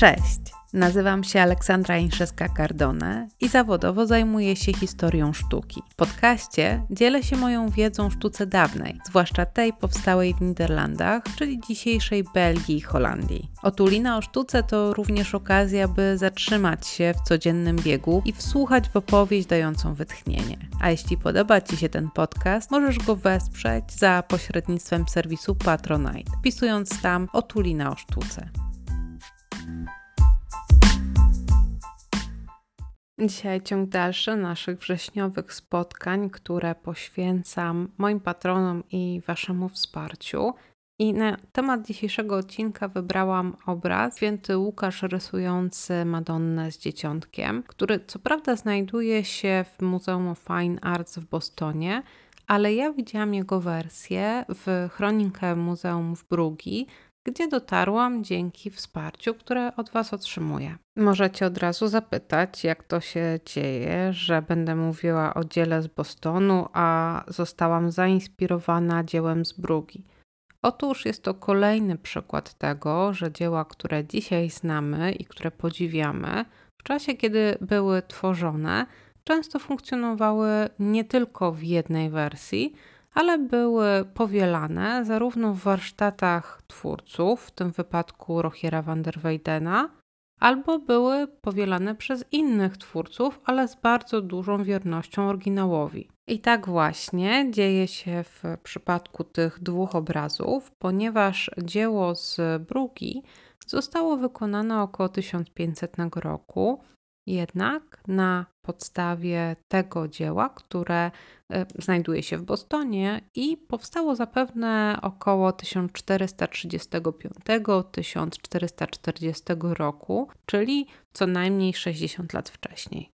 Cześć! Nazywam się Aleksandra Inszewska-Cardone i zawodowo zajmuję się historią sztuki. W podcaście dzielę się moją wiedzą o sztuce dawnej, zwłaszcza tej powstałej w Niderlandach, czyli dzisiejszej Belgii i Holandii. Otulina o sztuce to również okazja, by zatrzymać się w codziennym biegu i wsłuchać w opowieść dającą wytchnienie. A jeśli podoba Ci się ten podcast, możesz go wesprzeć za pośrednictwem serwisu Patronite, wpisując tam Otulina o sztuce. Dzisiaj ciąg dalszy naszych wrześniowych spotkań, które poświęcam moim patronom i Waszemu wsparciu. I na temat dzisiejszego odcinka wybrałam obraz Święty Łukasz rysujący Madonnę z dzieciątkiem, który co prawda znajduje się w Muzeum Fine Arts w Bostonie, ale ja widziałam jego wersję w chronikę Muzeum w Brugi, gdzie dotarłam dzięki wsparciu, które od Was otrzymuję. Możecie od razu zapytać, jak to się dzieje, że będę mówiła o dziele z Bostonu, a zostałam zainspirowana dziełem z Brugi. Otóż jest to kolejny przykład tego, że dzieła, które dzisiaj znamy i które podziwiamy, w czasie kiedy były tworzone, często funkcjonowały nie tylko w jednej wersji, ale były powielane zarówno w warsztatach twórców, w tym wypadku Rochiera van der Weydena, albo były powielane przez innych twórców, ale z bardzo dużą wiernością oryginałowi. I tak właśnie dzieje się w przypadku tych dwóch obrazów, ponieważ dzieło z Brugi zostało wykonane około 1500 roku, jednak na podstawie tego dzieła, które e, znajduje się w Bostonie i powstało zapewne około 1435-1440 roku, czyli co najmniej 60 lat wcześniej.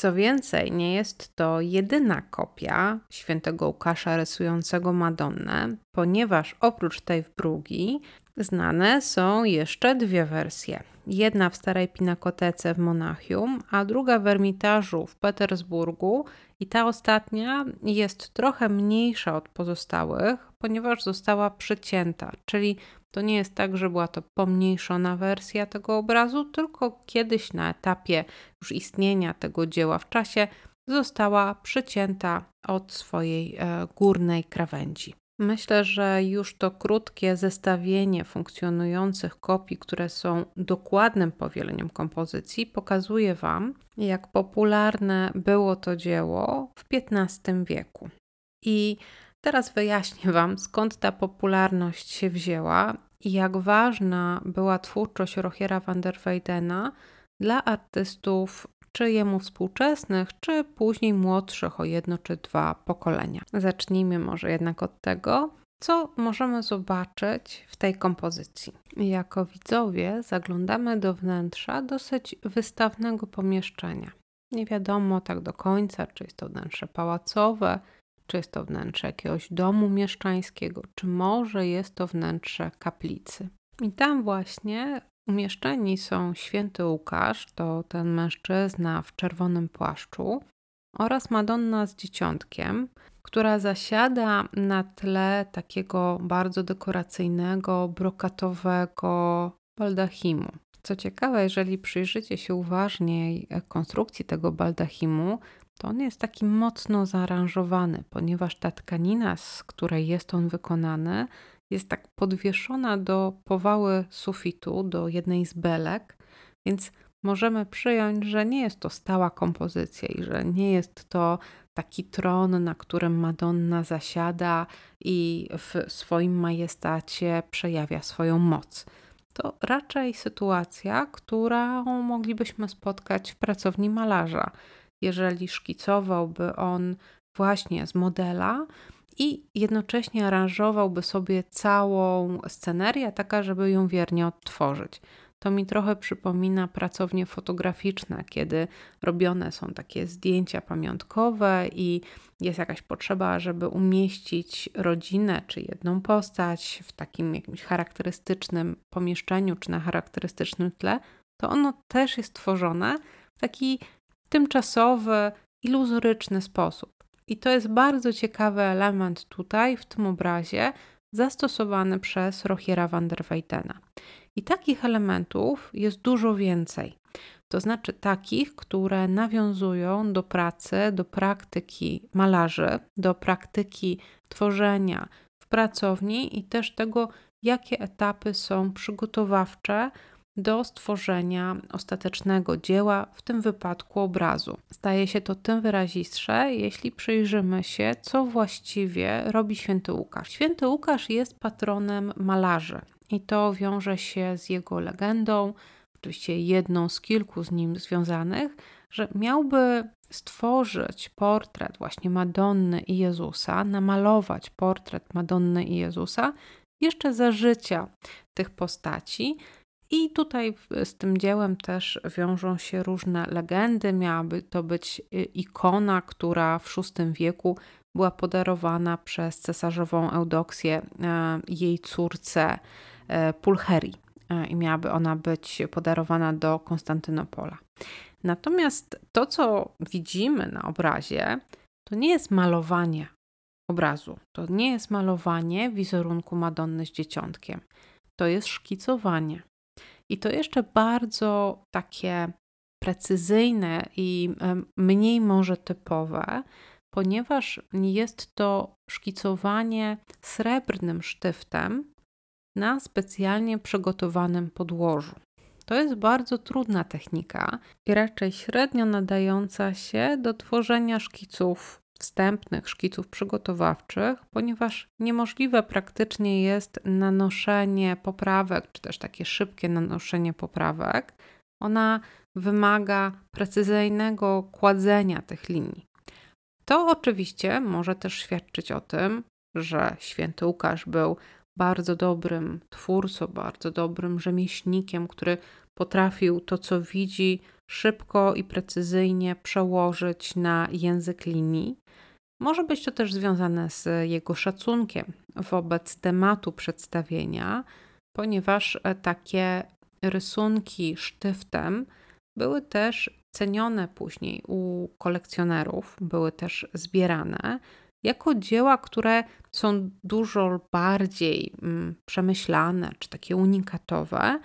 Co więcej, nie jest to jedyna kopia świętego Łukasza rysującego Madonnę, ponieważ oprócz tej w Brugi znane są jeszcze dwie wersje. Jedna w Starej Pinakotece w Monachium, a druga w Ermitażu w Petersburgu i ta ostatnia jest trochę mniejsza od pozostałych, ponieważ została przycięta, czyli to nie jest tak, że była to pomniejszona wersja tego obrazu, tylko kiedyś na etapie już istnienia tego dzieła w czasie została przycięta od swojej e, górnej krawędzi. Myślę, że już to krótkie zestawienie funkcjonujących kopii, które są dokładnym powieleniem kompozycji, pokazuje Wam, jak popularne było to dzieło w XV wieku. I teraz wyjaśnię Wam, skąd ta popularność się wzięła i jak ważna była twórczość Rochiera van der Weydena dla artystów czy jemu współczesnych, czy później młodszych o jedno czy dwa pokolenia. Zacznijmy może jednak od tego, co możemy zobaczyć w tej kompozycji. Jako widzowie zaglądamy do wnętrza dosyć wystawnego pomieszczenia. Nie wiadomo tak do końca, czy jest to wnętrze pałacowe, czy jest to wnętrze jakiegoś domu mieszczańskiego, czy może jest to wnętrze kaplicy. I tam właśnie umieszczeni są święty Łukasz, to ten mężczyzna w czerwonym płaszczu, oraz Madonna z dzieciątkiem, która zasiada na tle takiego bardzo dekoracyjnego, brokatowego baldachimu. Co ciekawe, jeżeli przyjrzycie się uważniej konstrukcji tego baldachimu, to on jest taki mocno zaaranżowany, ponieważ ta tkanina, z której jest on wykonany, jest tak podwieszona do powały sufitu, do jednej z belek, więc możemy przyjąć, że nie jest to stała kompozycja i że nie jest to taki tron, na którym Madonna zasiada i w swoim majestacie przejawia swoją moc. To raczej sytuacja, którą moglibyśmy spotkać w pracowni malarza jeżeli szkicowałby on właśnie z modela i jednocześnie aranżowałby sobie całą scenerię, taka, żeby ją wiernie odtworzyć. To mi trochę przypomina pracownie fotograficzne, kiedy robione są takie zdjęcia pamiątkowe i jest jakaś potrzeba, żeby umieścić rodzinę czy jedną postać w takim jakimś charakterystycznym pomieszczeniu czy na charakterystycznym tle, to ono też jest tworzone w taki tymczasowy, iluzoryczny sposób. I to jest bardzo ciekawy element tutaj, w tym obrazie, zastosowany przez Rochiera van der Weydena. I takich elementów jest dużo więcej. To znaczy takich, które nawiązują do pracy, do praktyki malarzy, do praktyki tworzenia w pracowni i też tego, jakie etapy są przygotowawcze do stworzenia ostatecznego dzieła, w tym wypadku obrazu. Staje się to tym wyrazistsze, jeśli przyjrzymy się, co właściwie robi święty Łukasz. Święty Łukasz jest patronem malarzy i to wiąże się z jego legendą, oczywiście jedną z kilku z nim związanych, że miałby stworzyć portret właśnie Madonny i Jezusa, namalować portret Madonny i Jezusa jeszcze za życia tych postaci. I tutaj z tym dziełem też wiążą się różne legendy. Miałaby to być y, ikona, która w VI wieku była podarowana przez cesarzową Eudoksję e, jej córce e, Pulcherii e, i miałaby ona być podarowana do Konstantynopola. Natomiast to, co widzimy na obrazie, to nie jest malowanie obrazu. To nie jest malowanie wizerunku Madonny z dzieciątkiem. To jest szkicowanie. I to jeszcze bardzo takie precyzyjne i mniej może typowe, ponieważ jest to szkicowanie srebrnym sztyftem na specjalnie przygotowanym podłożu. To jest bardzo trudna technika i raczej średnio nadająca się do tworzenia szkiców wstępnych szkiców przygotowawczych, ponieważ niemożliwe praktycznie jest nanoszenie poprawek, czy też takie szybkie nanoszenie poprawek. Ona wymaga precyzyjnego kładzenia tych linii. To oczywiście może też świadczyć o tym, że święty Łukasz był bardzo dobrym twórcą, bardzo dobrym rzemieślnikiem, który potrafił to, co widzi, szybko i precyzyjnie przełożyć na język linii. Może być to też związane z jego szacunkiem wobec tematu przedstawienia, ponieważ e, takie rysunki sztyftem były też cenione później u kolekcjonerów, były też zbierane jako dzieła, które są dużo bardziej mm, przemyślane czy takie unikatowe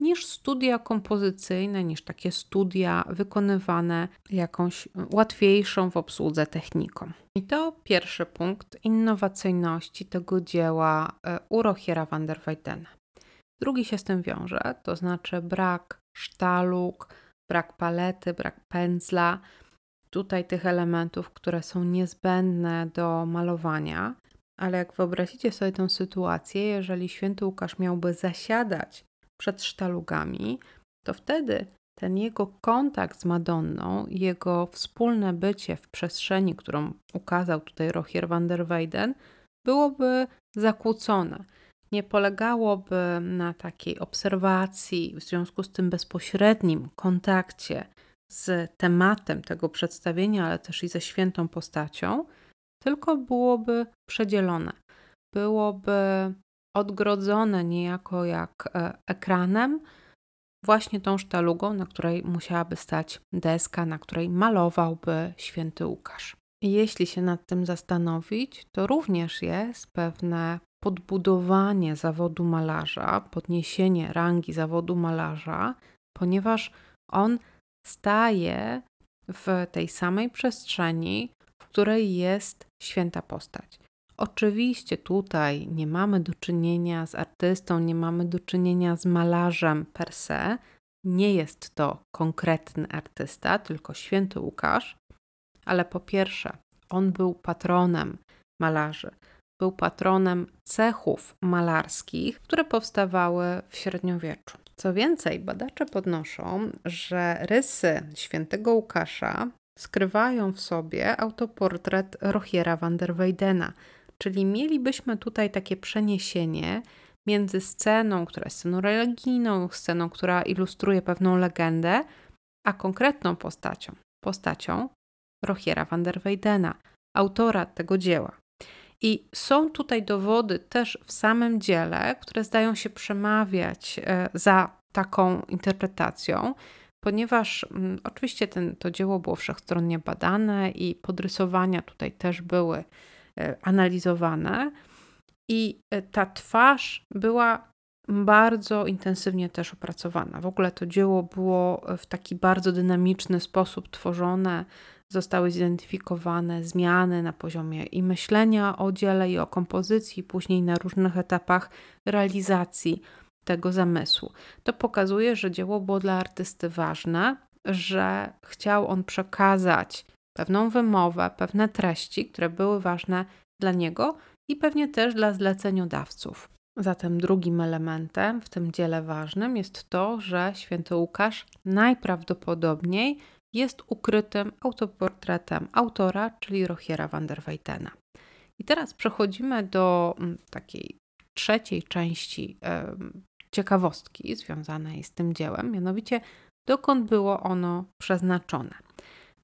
niż studia kompozycyjne, niż takie studia wykonywane jakąś łatwiejszą w obsłudze techniką. I to pierwszy punkt innowacyjności tego dzieła e, Urochiera van der Weydena. Drugi się z tym wiąże, to znaczy brak sztaluk, brak palety, brak pędzla. Tutaj tych elementów, które są niezbędne do malowania, ale jak wyobrazicie sobie tę sytuację, jeżeli święty Łukasz miałby zasiadać przed sztalugami, to wtedy ten jego kontakt z Madonną, jego wspólne bycie w przestrzeni, którą ukazał tutaj Rochier van der Weyden, byłoby zakłócone. Nie polegałoby na takiej obserwacji, w związku z tym bezpośrednim kontakcie z tematem tego przedstawienia, ale też i ze świętą postacią, tylko byłoby przedzielone. Byłoby odgrodzone niejako jak e, ekranem, właśnie tą sztalugą, na której musiałaby stać deska, na której malowałby święty Łukasz. Jeśli się nad tym zastanowić, to również jest pewne podbudowanie zawodu malarza, podniesienie rangi zawodu malarza, ponieważ on staje w tej samej przestrzeni, w której jest święta postać. Oczywiście tutaj nie mamy do czynienia z artystą, nie mamy do czynienia z malarzem per se. Nie jest to konkretny artysta, tylko święty Łukasz, ale po pierwsze, on był patronem malarzy, był patronem cechów malarskich, które powstawały w średniowieczu. Co więcej, badacze podnoszą, że rysy świętego Łukasza skrywają w sobie autoportret Rochiera van der Weydena, Czyli mielibyśmy tutaj takie przeniesienie między sceną, która jest sceną religijną, sceną, która ilustruje pewną legendę, a konkretną postacią, postacią Rochiera van der Weydena, autora tego dzieła. I są tutaj dowody też w samym dziele, które zdają się przemawiać e, za taką interpretacją, ponieważ mm, oczywiście ten, to dzieło było wszechstronnie badane i podrysowania tutaj też były analizowane. I e, ta twarz była bardzo intensywnie też opracowana. W ogóle to dzieło było w taki bardzo dynamiczny sposób tworzone. Zostały zidentyfikowane zmiany na poziomie i myślenia o dziele, i o kompozycji, później na różnych etapach realizacji tego zamysłu. To pokazuje, że dzieło było dla artysty ważne, że chciał on przekazać pewną wymowę, pewne treści, które były ważne dla niego i pewnie też dla zleceniodawców. Zatem drugim elementem w tym dziele ważnym jest to, że święty Łukasz najprawdopodobniej jest ukrytym autoportretem autora, czyli Rochiera van der Weytena. I teraz przechodzimy do mm, takiej trzeciej części ciekawostki związanej z tym dziełem, mianowicie dokąd było ono przeznaczone.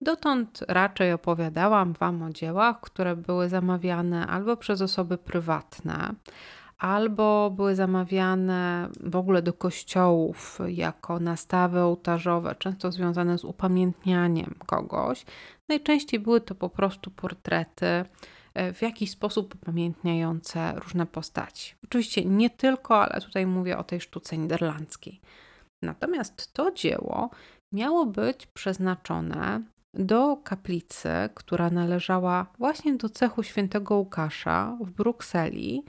Dotąd raczej opowiadałam Wam o dziełach, które były zamawiane albo przez osoby prywatne, albo były zamawiane w ogóle do kościołów jako nastawy ołtarzowe, często związane z upamiętnianiem kogoś. Najczęściej były to po prostu portrety e, w jakiś sposób upamiętniające różne postaci. Oczywiście nie tylko, ale tutaj mówię o tej sztuce niderlandzkiej. Natomiast to dzieło miało być przeznaczone do kaplicy, która należała właśnie do cechu świętego Łukasza w Brukseli.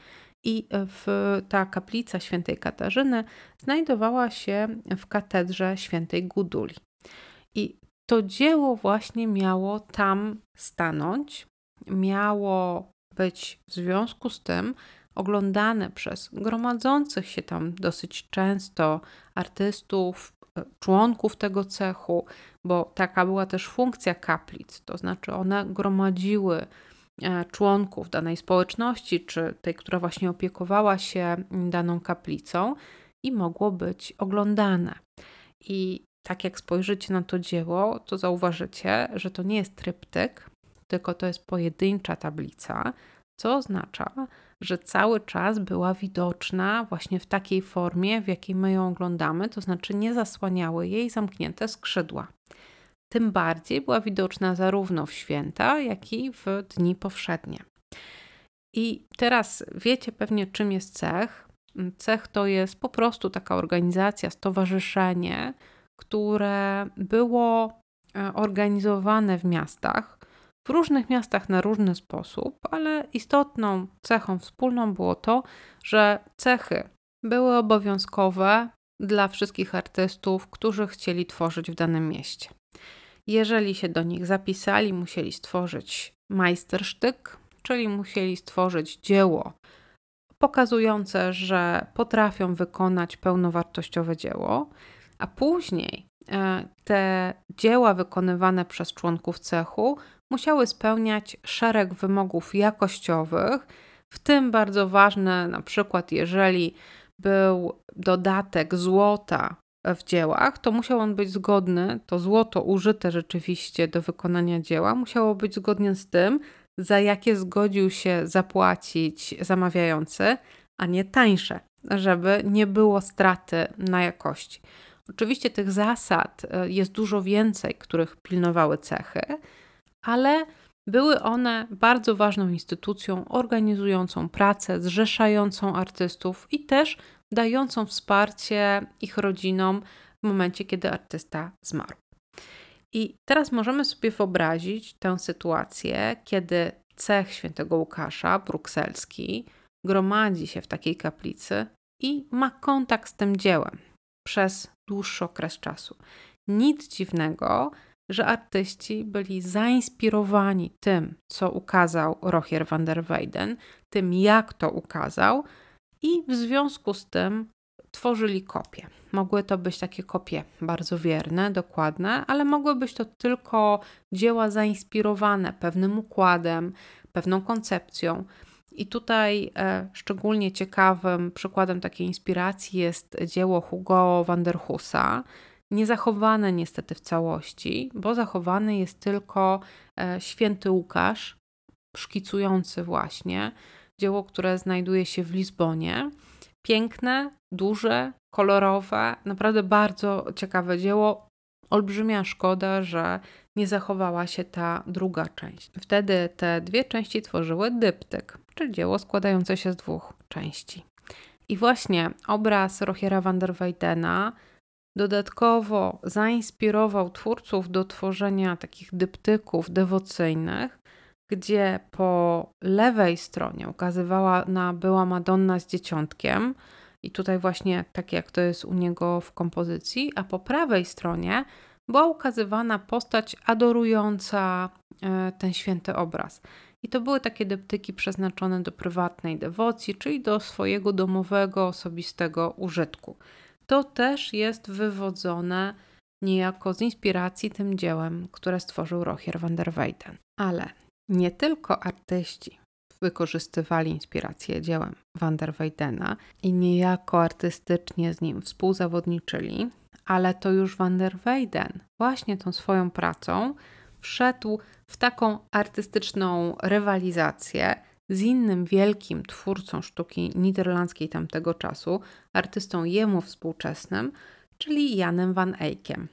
I w, ta kaplica świętej Katarzyny znajdowała się w katedrze świętej Guduli. I to dzieło właśnie miało tam stanąć, miało być w związku z tym oglądane przez gromadzących się tam dosyć często artystów, członków tego cechu, bo taka była też funkcja kaplic, to znaczy one gromadziły e, członków danej społeczności, czy tej, która właśnie opiekowała się daną kaplicą i mogło być oglądane. I tak jak spojrzycie na to dzieło, to zauważycie, że to nie jest tryptyk, tylko to jest pojedyncza tablica, co oznacza, że cały czas była widoczna właśnie w takiej formie, w jakiej my ją oglądamy, to znaczy nie zasłaniały jej zamknięte skrzydła. Tym bardziej była widoczna zarówno w święta, jak i w dni powszednie. I teraz wiecie pewnie, czym jest cech. Cech to jest po prostu taka organizacja, stowarzyszenie, które było e, organizowane w miastach w różnych miastach na różny sposób, ale istotną cechą wspólną było to, że cechy były obowiązkowe dla wszystkich artystów, którzy chcieli tworzyć w danym mieście. Jeżeli się do nich zapisali, musieli stworzyć majstersztyk, czyli musieli stworzyć dzieło pokazujące, że potrafią wykonać pełnowartościowe dzieło, a później e, te dzieła wykonywane przez członków cechu musiały spełniać szereg wymogów jakościowych, w tym bardzo ważne, na przykład, jeżeli był dodatek złota w dziełach, to musiał on być zgodny, to złoto użyte rzeczywiście do wykonania dzieła, musiało być zgodnie z tym, za jakie zgodził się zapłacić zamawiający, a nie tańsze, żeby nie było straty na jakości. Oczywiście tych zasad e, jest dużo więcej, których pilnowały cechy, ale były one bardzo ważną instytucją organizującą pracę, zrzeszającą artystów i też dającą wsparcie ich rodzinom w momencie, kiedy artysta zmarł. I teraz możemy sobie wyobrazić tę sytuację, kiedy cech świętego Łukasza, brukselski, gromadzi się w takiej kaplicy i ma kontakt z tym dziełem przez dłuższy okres czasu. Nic dziwnego, że artyści byli zainspirowani tym, co ukazał Rochier van der Weyden, tym jak to ukazał i w związku z tym tworzyli kopie. Mogły to być takie kopie bardzo wierne, dokładne, ale mogły być to tylko dzieła zainspirowane pewnym układem, pewną koncepcją. I tutaj e, szczególnie ciekawym przykładem takiej inspiracji jest dzieło Hugo van der Husa, niezachowane niestety w całości, bo zachowany jest tylko e, święty Łukasz, szkicujący właśnie dzieło, które znajduje się w Lizbonie. Piękne, duże, kolorowe, naprawdę bardzo ciekawe dzieło. Olbrzymia szkoda, że nie zachowała się ta druga część. Wtedy te dwie części tworzyły dyptyk, czyli dzieło składające się z dwóch części. I właśnie obraz Rochera van der Weydena dodatkowo zainspirował twórców do tworzenia takich dyptyków dewocyjnych, gdzie po lewej stronie ukazywana była Madonna z dzieciątkiem, i tutaj właśnie tak jak to jest u niego w kompozycji, a po prawej stronie była ukazywana postać adorująca e, ten święty obraz. I to były takie deptyki przeznaczone do prywatnej dewocji, czyli do swojego domowego, osobistego użytku. To też jest wywodzone niejako z inspiracji tym dziełem, które stworzył Rocher van der Weyden. Ale nie tylko artyści wykorzystywali inspirację dziełem van der Weydena i niejako artystycznie z nim współzawodniczyli, ale to już van der Weyden właśnie tą swoją pracą wszedł w taką artystyczną rywalizację z innym wielkim twórcą sztuki niderlandzkiej tamtego czasu, artystą jemu współczesnym, czyli Janem van Eyckiem.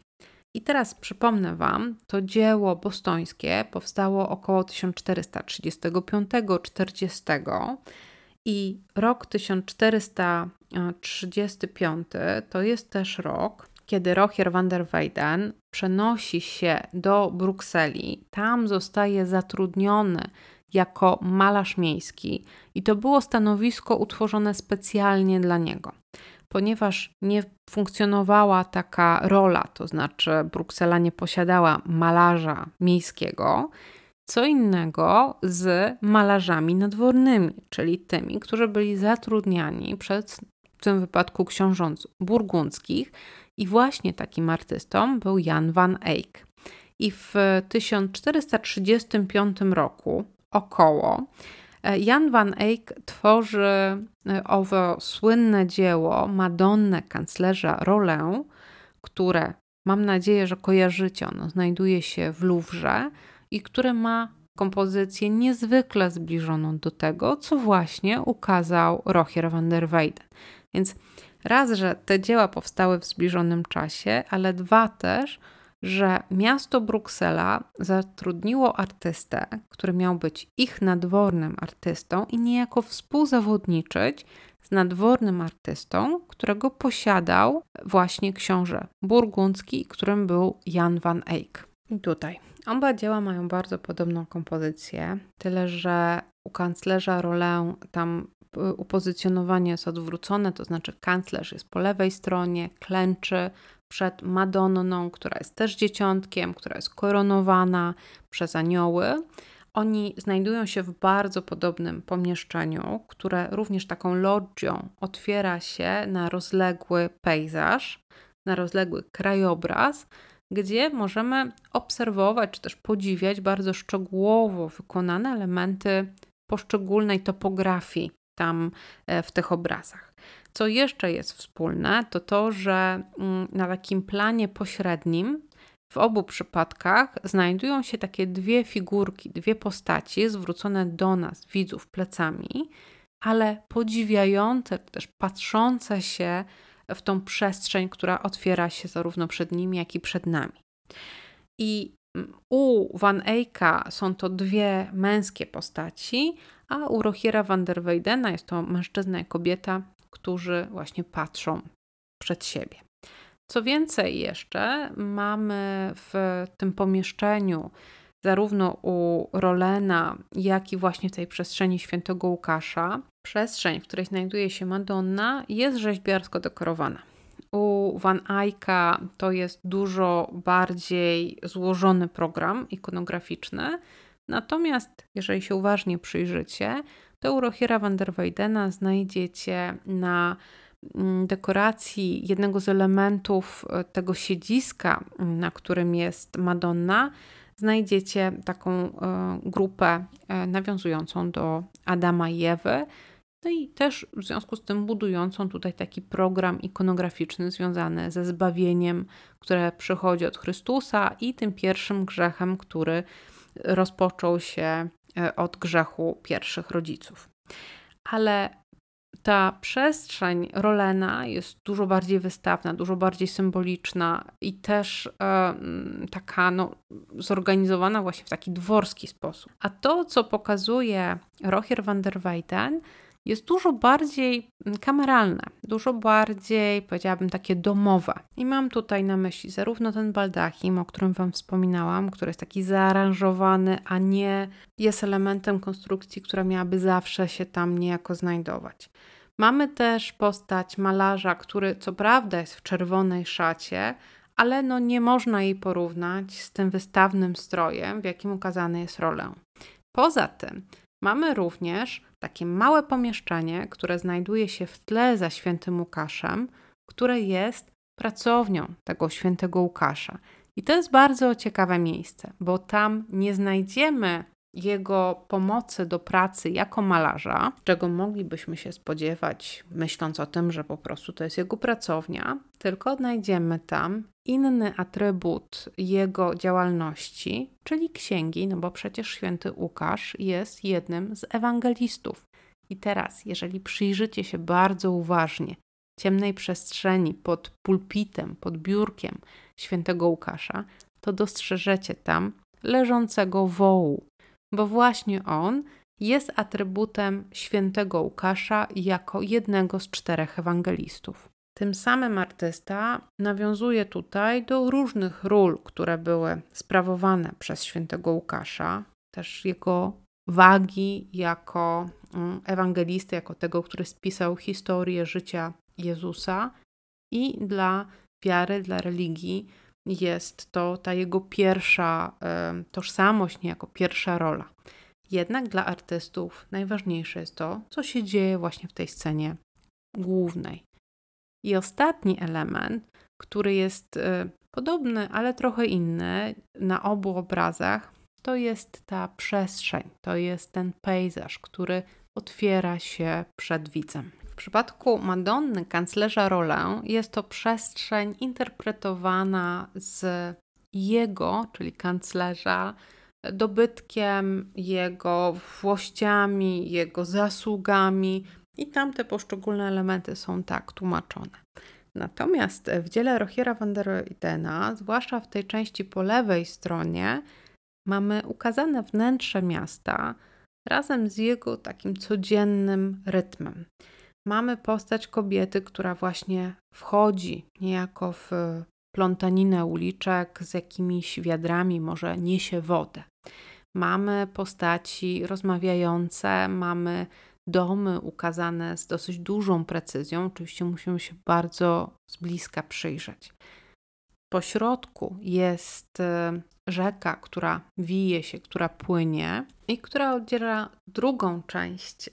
I teraz przypomnę Wam, to dzieło bostońskie powstało około 1435-40 i rok 1435 to jest też rok, kiedy Rogier van der Weyden przenosi się do Brukseli. Tam zostaje zatrudniony jako malarz miejski i to było stanowisko utworzone specjalnie dla niego ponieważ nie funkcjonowała taka rola, to znaczy Bruksela nie posiadała malarza miejskiego, co innego z malarzami nadwornymi, czyli tymi, którzy byli zatrudniani przez w tym wypadku książąt burgundzkich i właśnie takim artystą był Jan van Eyck. I w 1435 roku około E, Jan van Eyck tworzy e, owo słynne dzieło Madonnę kanclerza Rolę, które mam nadzieję, że kojarzycie. Ono znajduje się w Louvre i które ma kompozycję niezwykle zbliżoną do tego, co właśnie ukazał Rocher van der Weyden. Więc raz, że te dzieła powstały w zbliżonym czasie, ale dwa też, że miasto Bruksela zatrudniło artystę, który miał być ich nadwornym artystą i niejako współzawodniczyć z nadwornym artystą, którego posiadał właśnie książę burgundzki, którym był Jan van Eyck. I tutaj oba dzieła mają bardzo podobną kompozycję, tyle że u kanclerza Rolę tam y, upozycjonowanie jest odwrócone, to znaczy kanclerz jest po lewej stronie, klęczy, przed Madonną, która jest też dzieciątkiem, która jest koronowana przez anioły. Oni znajdują się w bardzo podobnym pomieszczeniu, które również taką lodżią otwiera się na rozległy pejzaż, na rozległy krajobraz, gdzie możemy obserwować czy też podziwiać bardzo szczegółowo wykonane elementy poszczególnej topografii tam e, w tych obrazach. Co jeszcze jest wspólne, to to, że mm, na takim planie pośrednim w obu przypadkach znajdują się takie dwie figurki, dwie postaci zwrócone do nas, widzów, plecami, ale podziwiające, też patrzące się w tą przestrzeń, która otwiera się zarówno przed nimi, jak i przed nami. I mm, u Van Eycka są to dwie męskie postaci, a u Rochiera van der Weydena jest to mężczyzna i kobieta, którzy właśnie patrzą przed siebie. Co więcej, jeszcze mamy w tym pomieszczeniu, zarówno u Rolena, jak i właśnie w tej przestrzeni świętego Łukasza, przestrzeń, w której znajduje się Madonna, jest rzeźbiarsko dekorowana. U Van Eycka to jest dużo bardziej złożony program ikonograficzny, natomiast jeżeli się uważnie przyjrzycie, to u Rochiera van der Weydena znajdziecie na mm, dekoracji jednego z elementów e, tego siedziska, mm, na którym jest Madonna, znajdziecie taką e, grupę e, nawiązującą do Adama i Ewy. No i też w związku z tym budującą tutaj taki program ikonograficzny związany ze zbawieniem, które przychodzi od Chrystusa i tym pierwszym grzechem, który rozpoczął się od grzechu pierwszych rodziców. Ale ta przestrzeń Rolena jest dużo bardziej wystawna, dużo bardziej symboliczna i też e, taka no, zorganizowana właśnie w taki dworski sposób. A to, co pokazuje Rocher van der Weyden, jest dużo bardziej mm, kameralne, dużo bardziej, powiedziałabym, takie domowe. I mam tutaj na myśli zarówno ten baldachim, o którym Wam wspominałam, który jest taki zaaranżowany, a nie jest elementem konstrukcji, która miałaby zawsze się tam niejako znajdować. Mamy też postać malarza, który co prawda jest w czerwonej szacie, ale no nie można jej porównać z tym wystawnym strojem, w jakim ukazany jest rolę. Poza tym mamy również takie małe pomieszczenie, które znajduje się w tle za świętym Łukaszem, które jest pracownią tego świętego Łukasza. I to jest bardzo ciekawe miejsce, bo tam nie znajdziemy jego pomocy do pracy jako malarza, czego moglibyśmy się spodziewać, myśląc o tym, że po prostu to jest jego pracownia, tylko odnajdziemy tam inny atrybut jego działalności, czyli księgi, no bo przecież święty Łukasz jest jednym z ewangelistów. I teraz, jeżeli przyjrzycie się bardzo uważnie ciemnej przestrzeni pod pulpitem, pod biurkiem świętego Łukasza, to dostrzeżecie tam leżącego wołu, bo właśnie on jest atrybutem świętego Łukasza jako jednego z czterech ewangelistów. Tym samym artysta nawiązuje tutaj do różnych ról, które były sprawowane przez świętego Łukasza, też jego wagi jako mm, ewangelisty, jako tego, który spisał historię życia Jezusa i dla wiary, dla religii jest to ta jego pierwsza tożsamość, niejako pierwsza rola. Jednak dla artystów najważniejsze jest to, co się dzieje właśnie w tej scenie głównej. I ostatni element, który jest e, podobny, ale trochę inny na obu obrazach, to jest ta przestrzeń, to jest ten pejzaż, który otwiera się przed widzem. Przypadku Madonny, kanclerza Rolę, jest to przestrzeń interpretowana z jego, czyli kanclerza, dobytkiem, jego włościami, jego zasługami, i tam te poszczególne elementy są tak tłumaczone. Natomiast w dziele Rochiera van der Weydena, zwłaszcza w tej części po lewej stronie, mamy ukazane wnętrze miasta razem z jego takim codziennym rytmem. Mamy postać kobiety, która właśnie wchodzi niejako w plątaninę uliczek z jakimiś wiadrami, może niesie wodę. Mamy postaci rozmawiające, mamy domy ukazane z dosyć dużą precyzją. Oczywiście musimy się bardzo z bliska przyjrzeć. Po środku jest e, rzeka, która wije się, która płynie i która oddziela drugą część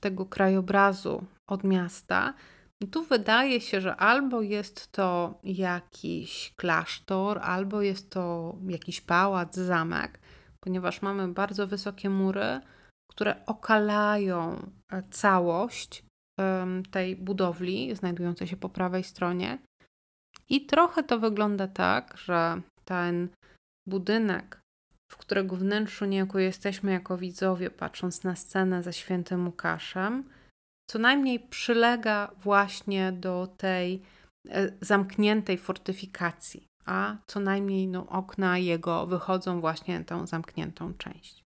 tego krajobrazu od miasta. Tu wydaje się, że albo jest to jakiś klasztor, albo jest to jakiś pałac, zamek, ponieważ mamy bardzo wysokie mury, które okalają e, całość tej budowli znajdującej się po prawej stronie. I trochę to wygląda tak, że ten budynek, w którego wnętrzu niejako jesteśmy jako widzowie, patrząc na scenę ze świętym Łukaszem, co najmniej przylega właśnie do tej e, zamkniętej fortyfikacji, a co najmniej no, okna jego wychodzą właśnie na tą zamkniętą część.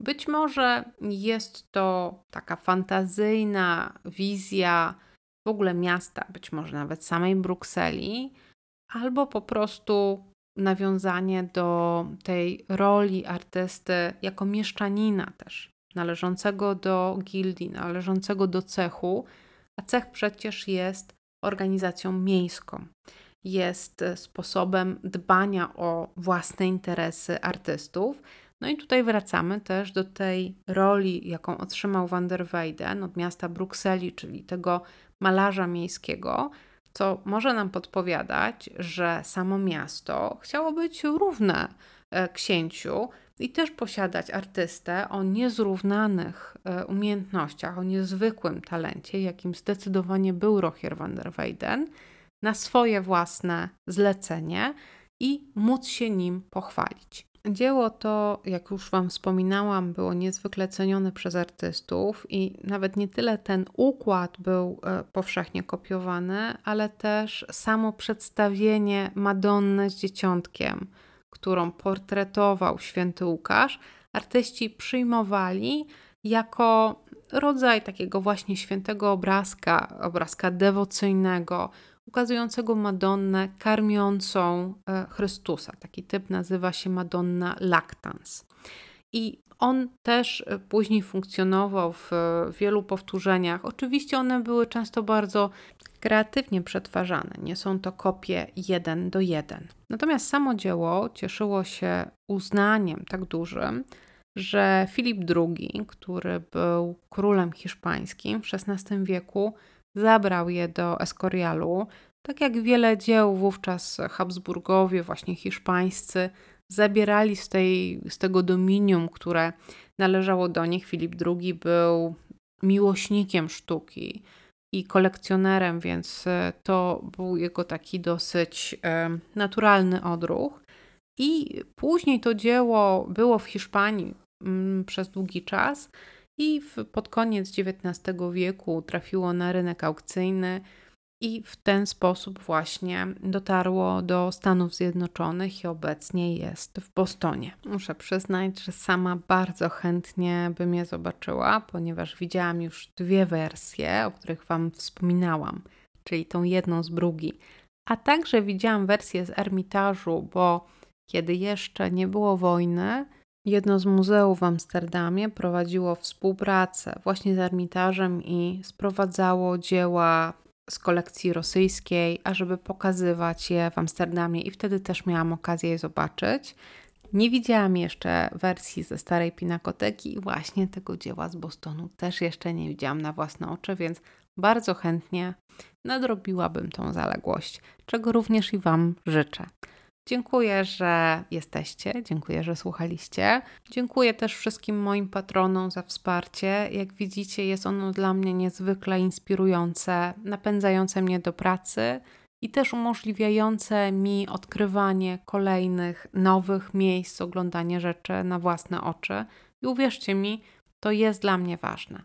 Być może jest to taka fantazyjna wizja w ogóle miasta, być może nawet samej Brukseli, albo po prostu nawiązanie do tej roli artysty jako mieszczanina też, należącego do gildii, należącego do cechu, a cech przecież jest organizacją miejską. Jest sposobem dbania o własne interesy artystów, no i tutaj wracamy też do tej roli, jaką otrzymał van der Weyden od miasta Brukseli, czyli tego malarza miejskiego, co może nam podpowiadać, że samo miasto chciało być równe e, księciu i też posiadać artystę o niezrównanych e, umiejętnościach, o niezwykłym talencie, jakim zdecydowanie był Rochier van der Weyden, na swoje własne zlecenie i móc się nim pochwalić. Dzieło to, jak już Wam wspominałam, było niezwykle cenione przez artystów i nawet nie tyle ten układ był e, powszechnie kopiowany, ale też samo przedstawienie Madonny z dzieciątkiem, którą portretował święty Łukasz, artyści przyjmowali jako rodzaj takiego właśnie świętego obrazka, obrazka dewocyjnego, ukazującego Madonnę karmiącą e, Chrystusa. Taki typ nazywa się Madonna Lactans. I on też e, później funkcjonował w wielu powtórzeniach. Oczywiście one były często bardzo kreatywnie przetwarzane, nie są to kopie jeden do jeden. Natomiast samo dzieło cieszyło się uznaniem tak dużym, że Filip II, który był królem hiszpańskim w XVI wieku, zabrał je do Escorialu. Tak jak wiele dzieł wówczas Habsburgowie, właśnie hiszpańscy, zabierali z, tej, z tego dominium, które należało do nich. Filip II był miłośnikiem sztuki i kolekcjonerem, więc e, to był jego taki dosyć e, naturalny odruch. I później to dzieło było w Hiszpanii mm, przez długi czas i w, pod koniec XIX wieku trafiło na rynek aukcyjny i w ten sposób właśnie dotarło do Stanów Zjednoczonych i obecnie jest w Bostonie. Muszę przyznać, że sama bardzo chętnie bym je zobaczyła, ponieważ widziałam już dwie wersje, o których Wam wspominałam, czyli tą jedną z Brugi, a także widziałam wersję z Ermitażu, bo kiedy jeszcze nie było wojny, jedno z muzeów w Amsterdamie prowadziło współpracę właśnie z Ermitażem i sprowadzało dzieła z kolekcji rosyjskiej, ażeby pokazywać je w Amsterdamie i wtedy też miałam okazję je zobaczyć. Nie widziałam jeszcze wersji ze starej pinakoteki i właśnie tego dzieła z Bostonu też jeszcze nie widziałam na własne oczy, więc bardzo chętnie nadrobiłabym tą zaległość, czego również i Wam życzę. Dziękuję, że jesteście, dziękuję, że słuchaliście. Dziękuję też wszystkim moim patronom za wsparcie. Jak widzicie, jest ono dla mnie niezwykle inspirujące, napędzające mnie do pracy i też umożliwiające mi odkrywanie kolejnych nowych miejsc, oglądanie rzeczy na własne oczy. I uwierzcie mi, to jest dla mnie ważne.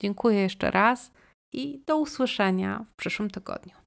Dziękuję jeszcze raz i do usłyszenia w przyszłym tygodniu.